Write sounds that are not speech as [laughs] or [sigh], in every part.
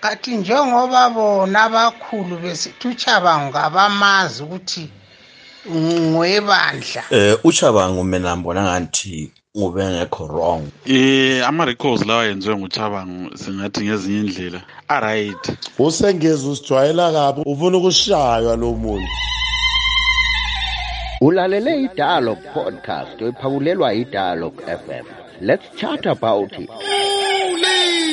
kanti njengoba bona abakhulu besithi uchabango kabamazi ukuthi ngwebandla eh uchabango mina ngibona ngathi ube ngekho wrong. Eh ama-records lawa yenziwe nguchabango singathi ngezinye indlela aright usengeza usijwayela kabi ufuna ukushaywa lo muntu. Ulalele idialog podcast ephakulelwa idialog fm let's chat about it.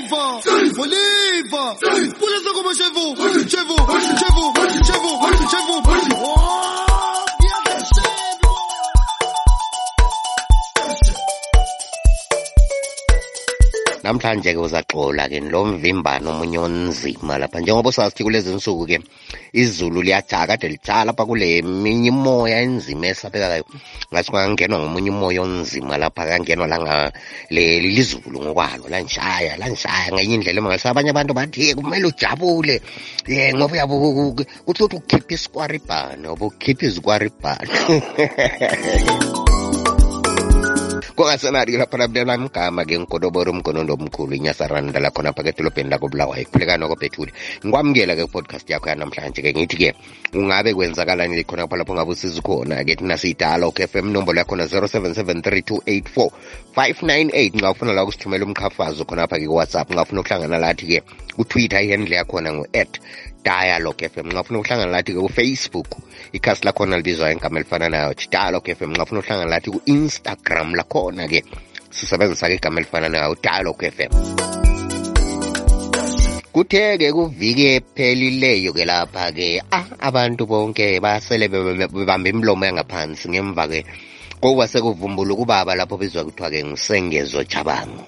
Oliva! On y va Pour l'instant comment chez vous Chez vous Chez vous namhlanje ke uzaxola ke lo mvimbano omunye onzima lapha. Njengoba sazithi kulezi nsuku ke izulu liyajaka kade lijala lapha kule minye imoya enzima esabekayo ngathi kwangenwa ngomunye umoya onzima lapha kangenwa langa leli lizulu ngokwalo lanjaya lanjaya ngenye indlela emangalisa abanye abantu bathi "Ye, kumele ujabule. Ye ngoba uyabo kuthi ukuthi ukhipha isikwaribhane oba ukhipha izikwaribhane [laughs] kungasenati-ke lapha nabulela mgama ke ngigodobora umgonondo omkhulu inyasaranda lakhona phaka edolobheni lakobulawayo khulekani okophethule ngikwamukela ke podcast yakho yanamhlanje ke ngithi ke ungabe kwenzakalani khona pha lapho ngabe usiza khona ke thina siyidala fm nombolo yakhona 0773284598 nxa ufuna la ukusithumela umkhafazo khonapha ke WhatsApp ngafuna ukuhlangana lathi ke kutwitter ihandle yakhona ngu-at dialogue fm nxa ufuna ukuhlangana lathi ke kufacebook ikhasi lakhona libizwa ngegama elifana nayo thi dialogue fm nxa ufuna ukuhlangana lathi ku-instagram lakhona ke sisebenzisa ke igama elifana nayo dialogue fm kuthe-ke kuviki ephelileyo ke lapha ke ah abantu bonke basele bebe- bebambe imilomo yangaphansi ngemva ke kokuba sekuvumbula ukubaba lapho bizwa kuthiwa ke ngusengezo jabango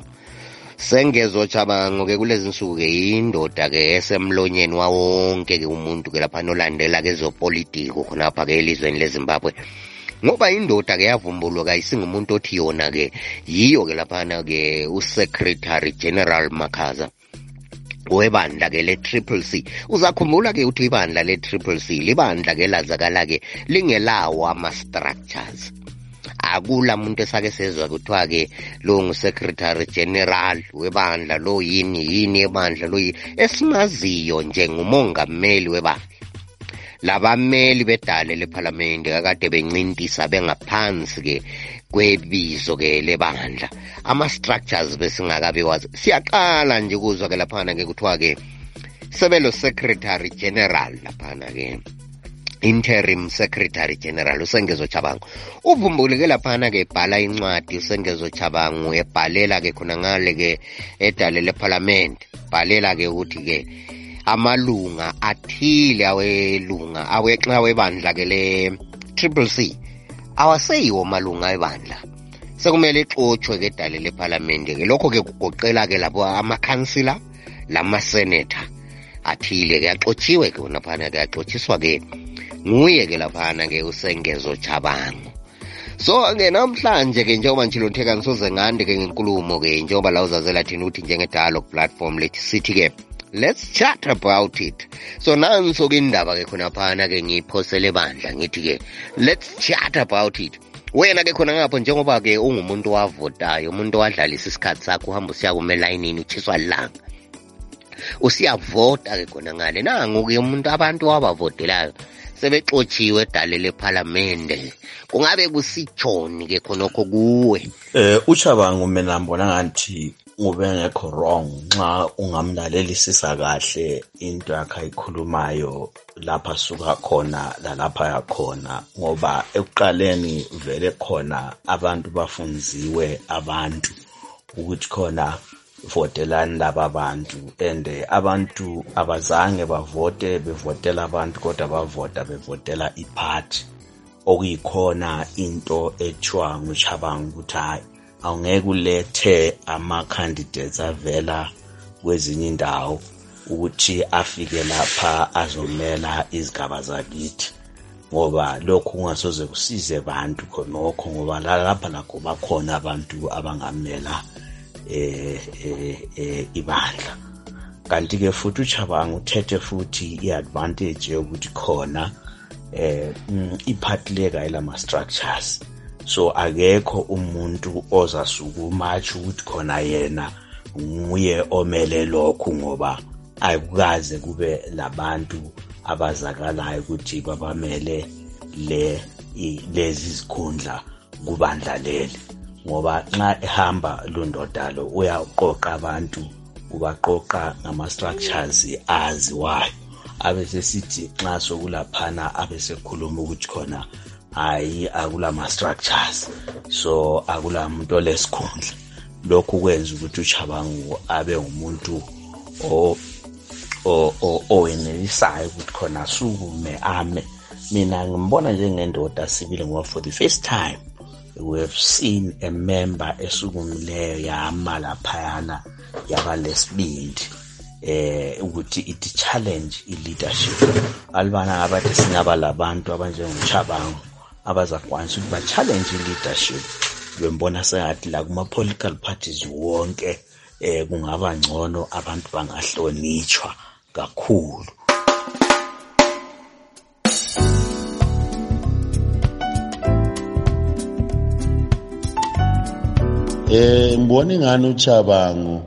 sengezo jabango ke kulezi nsuku ke yindoda ke esemlonyeni wawonke ke umuntu ke lapha nolandela ke zopolitiko khonapha ke elizweni lezimbabwe. Ngoba indoda ke yavumbulwa kayisingumuntu othi yona ke yiyo ke laphana ke usecretary general makhaza webandla ke le-triple c. Uzakhumbula ke ukuthi ibandla le-triple c libandla ke lazakala ke lingelawo ama-structures. Akula muntu esake sezwa kuthiwa ke lo ngu-secretary general webandla lo yini yini ebandla lo yini. Esimaziyo njengumongameli webandla. Labameli bedale lephalamende kakade bencintisa bengaphansi ke kwebizo ke lebandla. Ama-structures besingakabi wazi. Siyaqala nje ukuzwa ke laphana ke kuthiwa ke sebelo secretary general laphana ke interim secretary general usengezo chabango uvumbuleke laphana ke ebhala incwadi usengezo chabango ebhalela ke khona ngale ke edale lephalamende bhalela ke ukuthi ke amalunga athile awelunga awexa webandla ke le triple c awaseyiwo malunga ebandla. Sekumele ixotshwe ke edale lephalamende ke lokho ke kugoqela ke labo amakhansila lamaseneta athile ke axotshiwe ke naphana ke axotshiswa ke nguye ke laphana ke usengezo chabango so ke namhlanje ke njengoba njilotheka ngisoze ngande ke ngenkulumo ke njengoba la uzazela thina ukuthi njenge-dialogue platform lethi sithi ke let's chat about it. So nanso ke indaba ke khonaphana ke ngiyiphosele bandla ngithi ke let's chat about it. Wena ke khona ngapho njengoba ke ungumuntu wavotayo umuntu owadlalisa isikhathi sakho uhamba usiyakuma elayinini utshiswa lilanga. Usiyavota ke khona ngale. Nangu-ke umuntu abantu wabavotelayo sebexotshiwe edale lephalamende kungabe kusitshoni ke khonokho kuwe? Eh uchabango mina ngibona ngathi ube ngekho wrong nxa ungamlalelisisa kahle into yakhe ayikhulumayo lapha suka khona lalapha yakhona ngoba ekuqaleni vele khona abantu bafunziwe abantu ukuthi khona votelani laba bantu and abantu abazange bavote bevotela abantu kodwa bavota bevotela iphathi okuyikhona into ethiwa nguchabanga ukuthi hayi awungeke ulethe ama-candidates avela kwezinye indawo ukuthi afike lapha azomela izigaba zakithi. Ngoba lokhu kungasoze kusize bantu khonokho ngoba lalapha lakho bakhona abantu abangamela eh eh eh ibandla. Kanti ke futhi uchabanga uthethe futhi iadvantage yokuthi khona eh mm, iphathi leka ilama structures so akekho umuntu ozasukuma atsho ukuthi khona yena nguye omele lokhu ngoba akukaze kube labantu abazakalayo ukuthi babamele le lezi zikhundla kubandla leli. Ngoba nxa ehamba lundoda lo uyaqoqa abantu ubaqoqa ngama-structures aziwayo. Abesesithi nxa sokulaphana abesekhuluma ukuthi khona hayi akulama-structures so akulamuntu olesikhundla. Lokhu kwenza ukuthi uchabangu abe ngumuntu owenelisayo ukuthi khona sukume ame. Mina ngimbona njengendoda sibili ngoba for the first time we have seen a member esukumileyo yama laphayana yaba lesibindi eh ukuthi it challenge i-leadership. Alibana abathi singaba labantu abanjengochabango abazakwanisa ukuthi ba-challenge i-leadership. Bembona sengathi la kuma-political parties wonke eh kungaba ngcono abantu bangahlonitshwa kakhulu. Eh ngibona ingani uchabango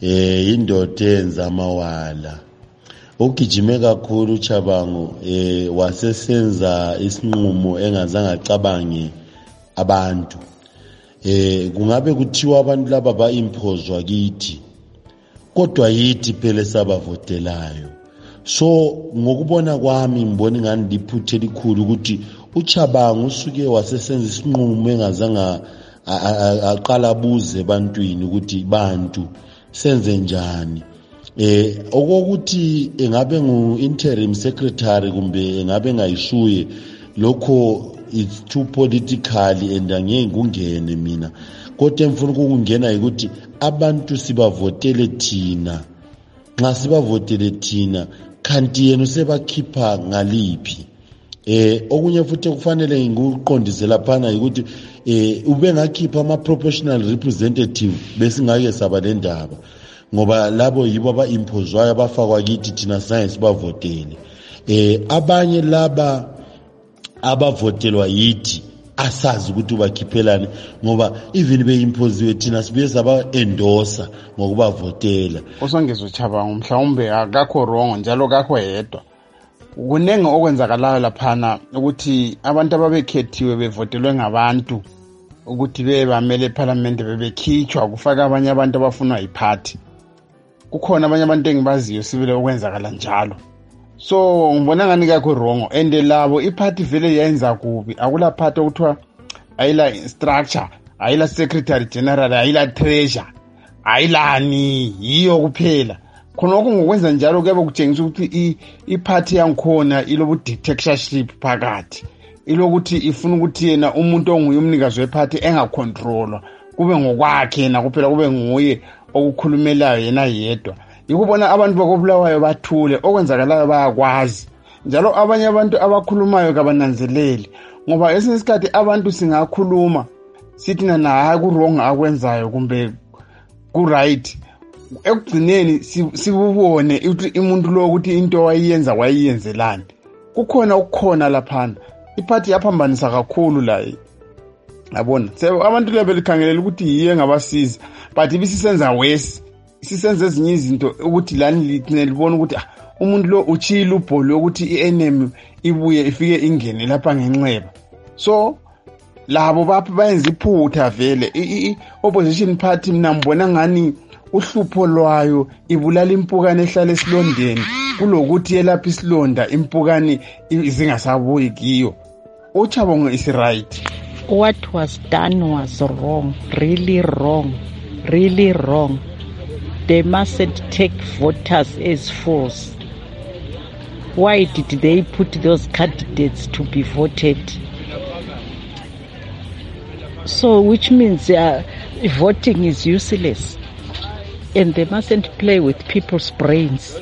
eh indoda enza amawala. Ugijime kakhulu uchabango eh wasesenza isinqumo engazange acabange abantu. Eh kungabe kuthiwa abantu laba baimpozwa kithi? Kodwa yithi phela sabavotelayo so ngokubona kwami ngibona ingani liphuthe elikhulu ukuthi uchabango usuke wasesenza isinqumo engazange aqala abuze ebantwini ukuthi bantu senze njani? Eh okokuthi engabe ngu-interim secretary kumbe engabe ngayishuye lokho it's too politically and angeke kungene mina. Kodwa emfuna ukungena yikuthi abantu sibavotele thina. Nxa sibavotele thina kanti yena usebakhipha ngaliphi? Eh okunye futhi okufanele ngikuqondise laphana ukuthi eh ube ngakhipha ama proportional representative besingake saba le ndaba ngoba labo yibo aba-impozwayo abafakwa kithi thina sange sibavotele eh abanye laba abavotelwa yithi asazi ukuthi ubakhiphelani ngoba even beimpoziwe thina sibuye saba-endosa ngokubavotela. Usongeza uchabango mhlawumbe akakho wrong njalo kakho yedwa. Kuningi okwenzakalayo laphana ukuthi abantu ababekhethiwe bevotelwe ngabantu ukuthi bebe bamele ephalamende bebekhitshwa kufaka abanye abantu abafunwa yiphathi. Kukhona abanye abantu engibaziyo sibile okwenzakala njalo. So ngibona ngani kakho wrong and labo iphathi vele yenza kubi. Akula phathi okuthiwa ayila structure ayila secretary general ayila treasure ayilani? Yiyo kuphela. Khonokho ngokwenza njalo kuyabe kutshengisa ukuthi iphathi yangikhona ilobu-dictatorship phakathi. Ilokuthi ifuna ukuthi yena umuntu onguye umnikazi wephathi engakhontrolwa kube ngokwakhe yena kuphela kube nguye okukhulumelayo yena yedwa. Yikubona abantu bakobulawayo bathule okwenzakalayo bayakwazi. Njalo abanye abantu abakhulumayo kabananzeleli ngoba esinye isikhathi abantu singakhuluma sithi nana hayi kurong akwenzayo kumbe ku-right. Ekugcineni si- sibubone ukuthi umuntu lo ukuthi into wayiyenza wayiyenzelani kukhona okukhona laphana. Iphathi yaphambanisa kakhulu la yabona? Abantu lebe likhangelela ukuthi yiyo engabasiza but ibisisenza wesi isisenza ezinye izinto ukuthi lani ligcine libona ukuthi ah, umuntu lo utshiyile ubholo yokuthi i-enemy ibuye ifike ingene lapha ngenxeba. So labo bapha bayenza iphutha vele. I-opposition party mina ngibona ngani uhlupho lwayo ibulala impukane ehlala esilondeni kulokuthi yelapha isilonda impukane zingasabuyi kiyo what was done was wrong, really wrong, really wrong. They mustn't take voters as fools. Why did they put those candidates to be voted? So, which means uh, voting is useless and they mustn't play with people's brains.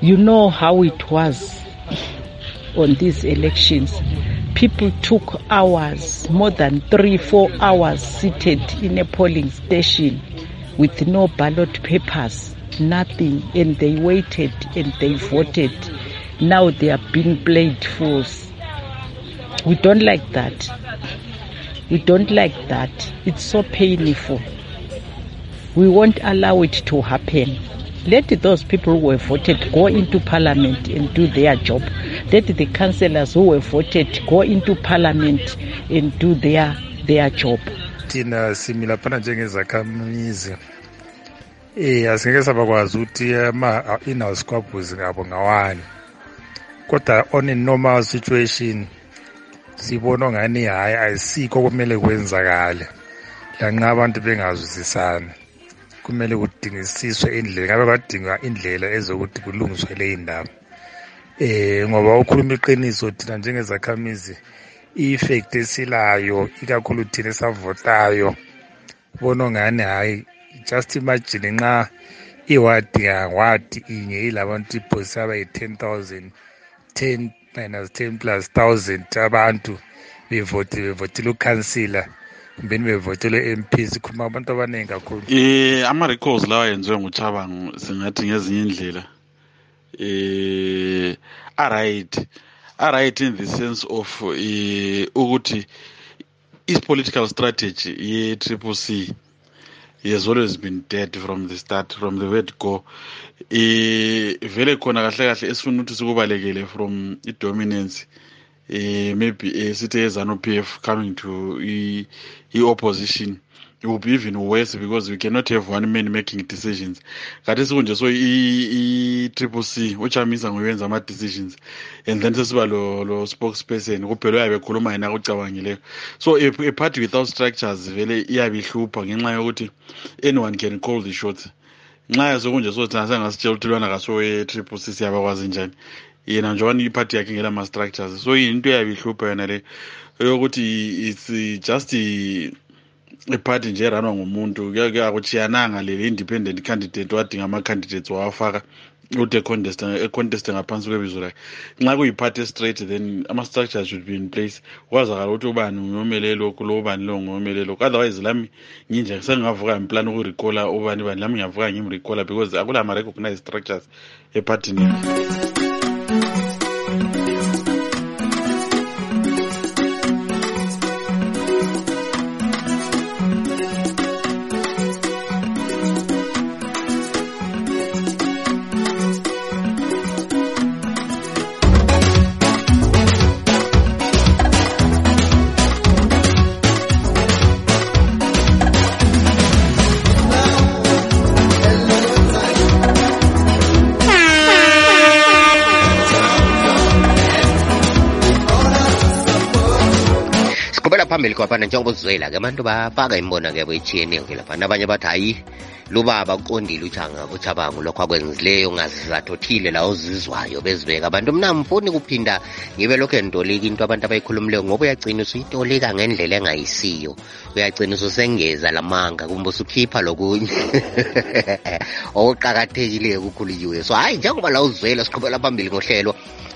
You know how it was on these elections. People took hours, more than three, four hours seated in a polling station with no ballot papers, nothing, and they waited and they voted. Now they are being played fools. We don't like that. We don't like that. It's so painful. We won't allow it to happen. let those people who were voted go into parliament and do their job. Let the councillors who were voted go into parliament and do their their job. Thina simi laphana njengezakhamizi eh asingeke sabakwazi ukuthi ama in-house squabbles ngabo ngawani. Kodwa on a normal situation sibona ngani hayi ayisikho kumele kwenzakale. Lanxa abantu bengazwisisani kumele kudingisiswe indlela ngabe kwadingwa indlela ezokuthi kulungiswe leyi ndaba eh ngoba ukhuluma iqiniso thina njengezakhamizi i-effect esilayo ikakhulu thina esavotayo bona ngani hayi just imagine nxa iwadi ngawadi inye ilabantu ibhosi abayi-ten thousand ten minus ten plus thousand abantu bevote bevotile ukhansila. Kumbeni bevotele MP sikhuluma abantu abaningi kakhulu. Eh ama-records lawa yenziwe nguchabango singathi ngezinye indlela. Eh aright aright in the sense of eh ukuthi is political strategy ye-triple c has always been dead from the start from the word go. Eh vele khona kahle kahle esifuna ukuthi sikubalekele from i-dominance. eh maybe eh sithi ezanu PF coming to i-opposition it will be even worse because we cannot have one man making decisions. Kade sikunje so i-triple c uchamisa ngoyenza ama-decisions and then sesiba lo, lo spokesperson kuphela uyabe ekhuluma yena akucabangileyo so a, a party without structures vele iyabe ihlupha ngenxa yokuthi anyone can call the shots. Nxa yasokunje so thina sengasitshela ukuthi lwana kasowe-triple c siyabakwazi njani? Yena njengobani iphathi yakhe ngelama-structures so into eyabe ihlupha yona le? Yokuthi it's just iphathi nje eranwa ngumuntu. Akuchiyananga leli independent candidate wadinga ama-candidates wawafaka ukuthi econteste ngaphansi kwebizo lakhe. Nxa kuyiphathi estraight then ama-structures should be in place. Kwazakala ukuthi ubani ngiyomele lokhu lo ubani lo ngiyomele lokhu. Otherwise lami nginje sengingavuka ngimplani ukurecalla ubani bani lami ngiyavuka ngimrecalla because akula ma-recognize structures ephathini siqhubela phambili kwaphana njengoba uzizwela-ke abantu bafaka imibono-ke yabo etshiyeneyo-ke laphana abanye bathi hayi lubaba uqondile uchanga uchabango lokho akwenzileyo ungazizathu othile la ozizwayo bezibeka. Abantu mna mfuni kuphinda ngibe lokhu enditolika into abantu abayikhulumileyo ngoba uyagcina usuyitolika ngendlela engayisiyo. Uyagcina ususengeza lamanga kumbe usukhipha lokunye. [laughs] Okuqakathekileyo kukhululiwe so hayi njengoba la uzizwela siqhubela phambili ngohlelo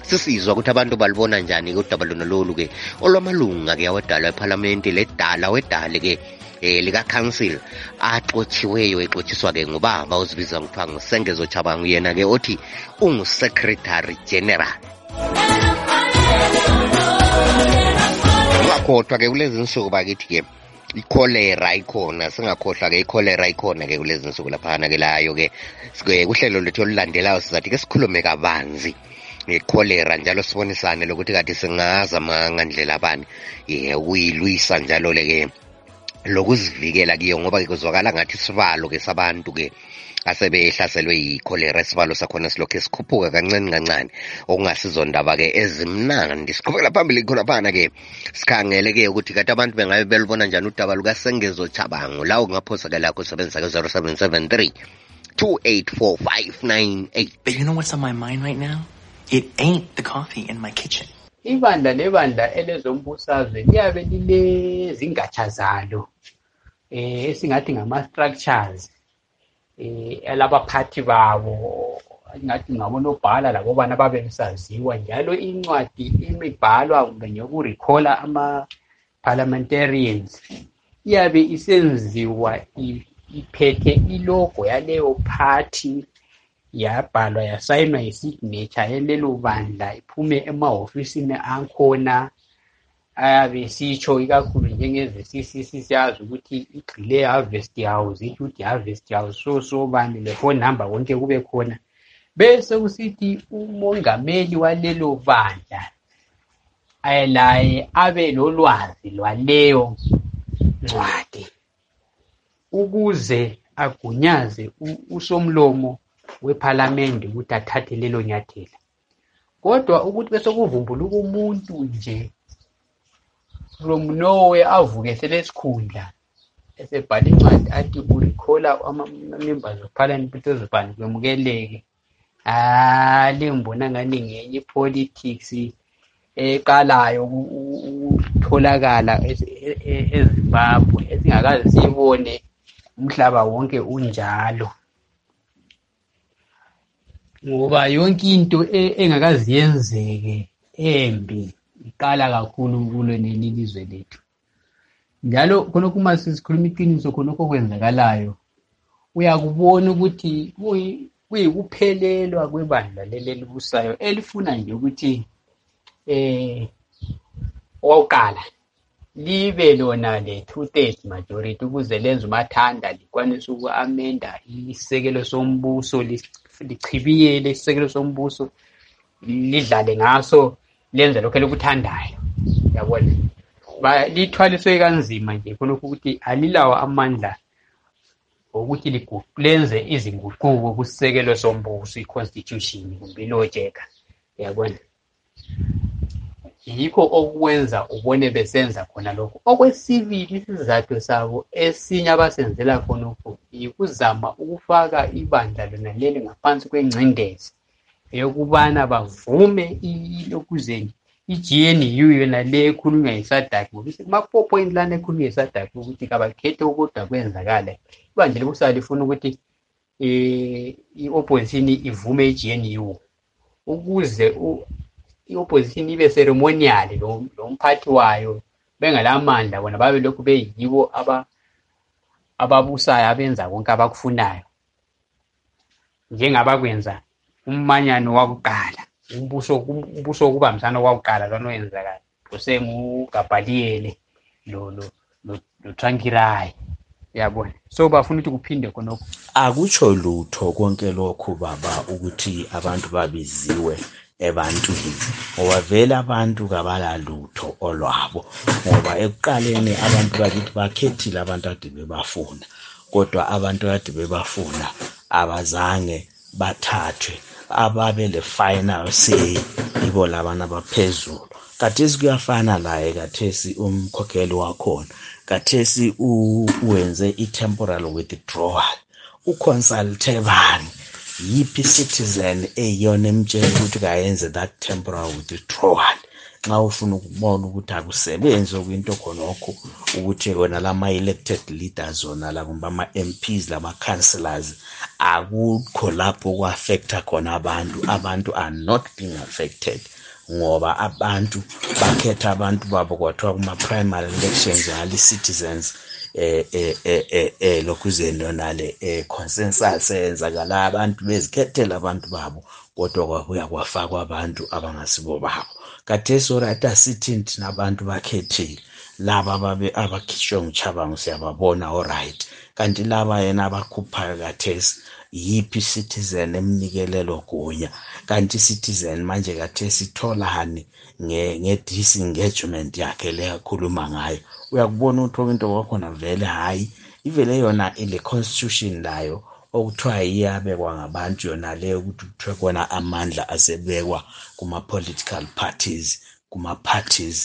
sisizwa ukuthi abantu balibona njani-ke udaba lona lolu-ke olwamalunga-ke awadalwa ephalamende ledala wedale-ke eh lika-council axotshiweyo exotshiswa-ke ngubaba ozibiza ngokuthiwa ngusengezo chabangu yena-ke othi ungu-secretary general. Ungakhohlwa-ke kulezi nsuku bakithi-ke ikholera ikhona singakhohlwa-ke ikholera ikhona-ke kulezi nsuku laphana-ke layo-ke. Sike- kuhlelo lethu olulandelayo sizathi-ke sikhulume kabanzi. Ngekholera njalo sibonisane lokuthi kade singazama ngandlela bani. Ye ukuyilwisa njalo-le-ke lokuzivikela kiyo ngoba-ke kuzwakala ngathi isibalo-ke sabantu-ke asebehlaselwe yikholera isibalo sakhona silokhu sikhuphuka kancane kancane. Okungasizo ndaba-ke ezimnandi. Siqhubekela phambili khonaphana-ke sikhangele-ke ukuthi kati abantu bengabe belibona njani udaba lukasengezo chabango la ungaphosake lakho usebenzisa-ke 0773 284 But you know what's on my mind right now? It ain't the coffee in my kitchen. ibandla lebandla elezombusazwe liyabe lilezingatsha zalo eh esingathi ngama-structures eh alabaphathi babo ingathi ngabonobhala labobana babe besaziwa njalo incwadi imibhalwa kumbe ngeyokurecalla ama-parliamentarians iyabe isenziwa i- iphethe ilogo yaleyo party yabhalwa yasayinwa yisignature yalelo bandla iphume emahofisini akhona ayabe esitsho ikakhulu njengeze siyazi ukuthi igxile harvest house ithi ukuthi harvest house so so bani le-phone number konke kube khona. Bese kusithi umongameli walelo bandla laye abe lolwazi lwaleyo ncwadi ukuze agunyaze usomlomo wephalamende ukuthi athathe lelo nyathela. Kodwa ukuthi bese kuvumbuluka umuntu nje from nowhere avuke selesikhundla esebhala incwadi athi urecalla ama-members of parliament ukuthi ezibhani kwemukeleke hali ngibona ngani ngenye i-politics eqalayo ukutholakala ezimbabwe esingakaze siyibone umhlaba wonke unjalo. Ngoba yonke into engakazi yenzeke embi iqala kakhulu kuloneli ilizwe lethu. Njalo khonokho uma sikhuluma iqiniso khonokho okwenzakalayo uyakubona ukuthi kuyikuphelelwa kwebandla leli elibusayo elifuna nje ukuthi eh owokuqala libe lona le-two thirds majority ukuze lenze umathanda likwanise uku-amenda isisekelo sombuso lichibiyele isisekelo sombuso lidlale ngaso lenze lokho elikuthandayo yabona lithwaliswe kanzima nje khonokho ukuthi alilawo amandla ukuthi lenze izinguquko kusisekelo sombuso i-constitution kumbe ilojeka. Yabona yikho okwenza ubone besenza khona lokho okwesibili isizathu sabo esinye abasenzela khonokho yikuzama ukufaka ibandla lona leli ngaphansi kwengcindezi eyokubana bavume ilokuzeni i-GNU yona le ekhulunywa yisadaki ngokuthi kuma-four point lana ekhulunywa yisadaki ukuthi kabakhethe kodwa kwenzakala ibandla likusala lifuna ukuthi um i-opposition ivume i-GNU ukuze i-opposition ibe ceremonial lo mphathi wayo bengalamandla bona babe lokhu beyibo ababusayo abenza konke abakufunayo. Njengabakwenza umanyano wakuqala umbuso umbuso wokubambisana kwakuqala lona oyenzakala usengugabhaliyele lo lo lo Trankirai yabona so bafuna ukuthi kuphinde khonokho. Akutsho lutho konke lokhu baba ukuthi abantu babiziwe. Ebantwini ngoba vele abantu kabalalutho olwabo. Ngoba ekuqaleni abantu bakithi bakhethile abantu ade bebafuna kodwa abantu ade bebafuna abazange bathathwe ababele final say yibo labana abaphezulu. Kathesi kuyafana laye kathesi umkhokheli wakhona kathesi uwenze i-temporal withdrawal uconsulte bani yiphi citizen eyiyona emtshela ukuthi kayenze that temporal withdrawal? Nxa ufuna ukubona ukuthi akusebenzi okuyinto khonokho ukuthi wona lama-elected leaders wona la kumbe ama-mps lama-councillors akukho lapho ku-affecta khona abantu. Abantu are not being affected ngoba abantu bakhetha abantu babo kwathiwa kuma-primary elections ngale-citizens eh eh eh eh lokhuzeni yonale eh consensus eyenzakala abantu bezikhethela abantu babo kodwa kwabuya kwafakwa abantu abangasibo babo. Kathesi oright asithini thina abantu bakhethile laba babe abakhishwe nguchabango siyababona oright kanti laba yena abakhuphayo kathesi yiphi citizen emnikelelo gunya kanti citizen manje kathesi itholani nge-disengagement yakhe le akhuluma ngayo. Uyakubona ukuthi okwinto kwakhona vele hhayi ivele yona ile constitution layo okuthiwa iyabekwa ngabantu yona leyo ukuthi kuthiwe khona amandla asebekwa kuma-political parties kuma-parties.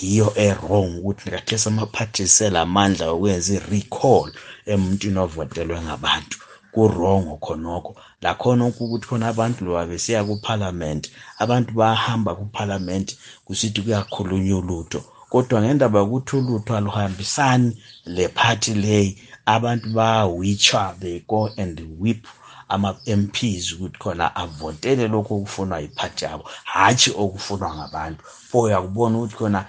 Yiyo e-wrong ukuthi kathesi ama-parties selamandla okwenza i-recall emuntwini ovotelwe ngabantu. Kurongo khonokho. Lakhona ukuthi khona abantu loba besiya kuphalamende abantu bayahamba kuphalamende kusithi kuyakhulunywa ulutho. Kodwa ngendaba yokuthi ulutho aluhambisani lephathi leyi abantu bayawitsha they go and whip ama-mps ukuthi khona avotele lokhu okufunwa yiphathi yabo hatshi okufunwa ngabantu. Fo uyakubona ukuthi khona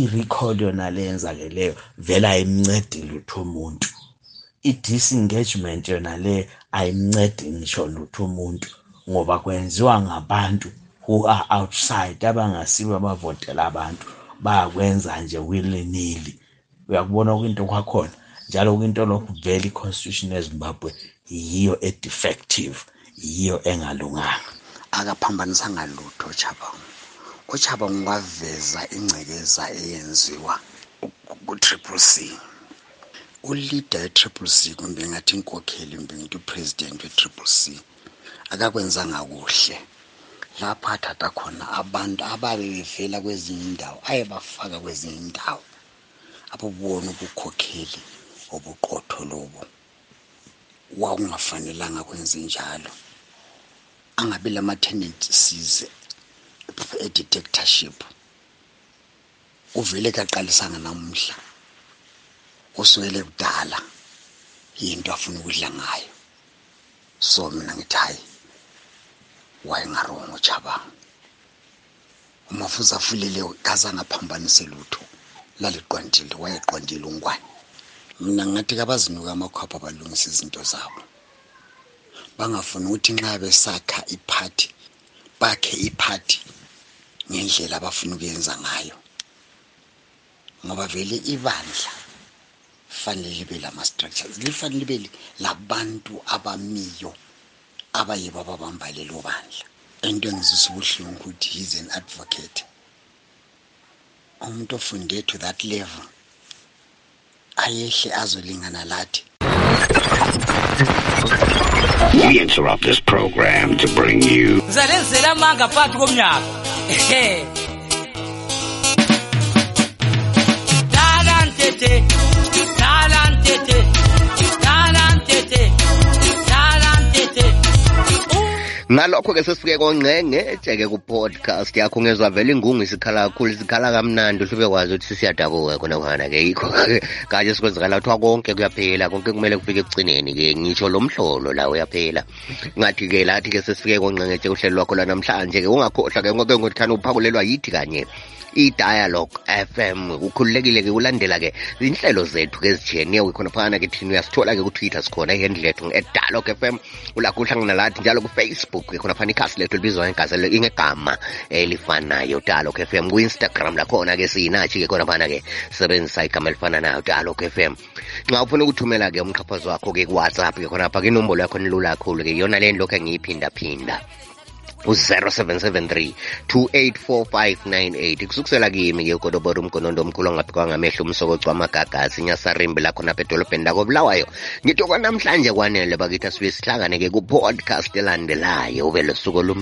i-recall yona le yenzakeleyo vele ayimncedi lutho umuntu. I-disengagement yona le ayimncedi ngisho lutho umuntu ngoba kwenziwa ngabantu who are outside abangasibo abavotela abantu bayakwenza nje willy nilly uyakubona kwinto kwakhona? Njalo kwinto lokhu vele i-constitution yezimbabwe yiyo e-defective yiyo engalunganga. Akaphambanisanga lutho uchabangu uchabangu waveza ingcekeza eyenziwa ku-triple c. ulida ye-triple c kumbe ngathi inkokheli mbe ngithi upresident we-triple c akakwenzanga kuhle. Lapho athatha khona abantu ababe bevela kwezinye indawo ayebafaka kwezinye indawo abubona ubukhokheli obuqotho lobo wakungafanelanga kwenze njalo. Angabi lama-tendencies e-detectorship. Uvele kaqalisanga namuhla. Usukele kudala yinto afuna ukudla ngayo. So mina ngithi hayi wayengarongo jabanga uma futhi afulele kaze angaphambanise lutho laliqondile wayeqondile ungwane. Mina ngathi kabazinuka amakhwapha balungisa izinto zabo. Bangafuni ukuthi nxa besakha iphathi bakhe iphathi ngendlela abafuna ukuyenza ngayo. Ngoba vele ibandla fanele libe lama-structures lifanele libe labantu abamiyo abayibo ababamba lelo bandla. Into engizisa ubuhlungu ukuthi he's an advocate. Umuntu ofunde to that level ayehle azolingana lathi. We interrupt this program to bring you ngizalenzela amanga phakathi komnyaka. Ehe. Dala ngalokho-ke sesifike kongcengetshe-ke ku-podcast yakho ngezwa vele ingungu isikhala kakhulu isikhala kamnandi uhle ubekwazi ukuthi sisiyadabuka khona khona-ke yikho kanje sikwenzakala kuthiwa konke kuyaphela konke kumele kufike ekugcineni-ke ngitsho lo mhlolo la uyaphela. Ngathi-ke lathi-ke sesifike kongcengetshe uhlelo lwakho lwanamhlanje-ke ungakhohlwa-ke ngoke ngothanda uphakulelwa yithi kanye? I-dialogue fm ukhululekile-ke ulandela-ke inhlelo zethu-ke ezijeniyewe khona phana-ke thina uyasithola-ke kutwitter sikhona ihandle lethu e-dialogue fm ulakho uhlangana lathi njalo kufacebook-ke khona phana ikhasi lethu libizwa ngegasi ingegama elifanayo dialogue fm ku-instagram lakhona-ke siyinatshi-ke khona phana-ke sebenzisa igama elifana nayo dialogue fm nxa ufuna ukuthumela-ke umxhaphazo wakho-ke kuwhatsapp-ke khonapha ke inombolo yakho nilula kakhulu-ke yona le ndilokhu engiyiphinda-phinda u-0773 284598 kusukisela kimi-ke ugodobora umgonondo omkhulu ongaphikwa ngamehlo umsokocwa amagagasi inyasarimbi lakho napha edolobheni lakobulawayo. Ngithi kwanamhlanje kwanele bakithi asibe sihlangane-ke ku-podcast elandelayo. Ube lusuku los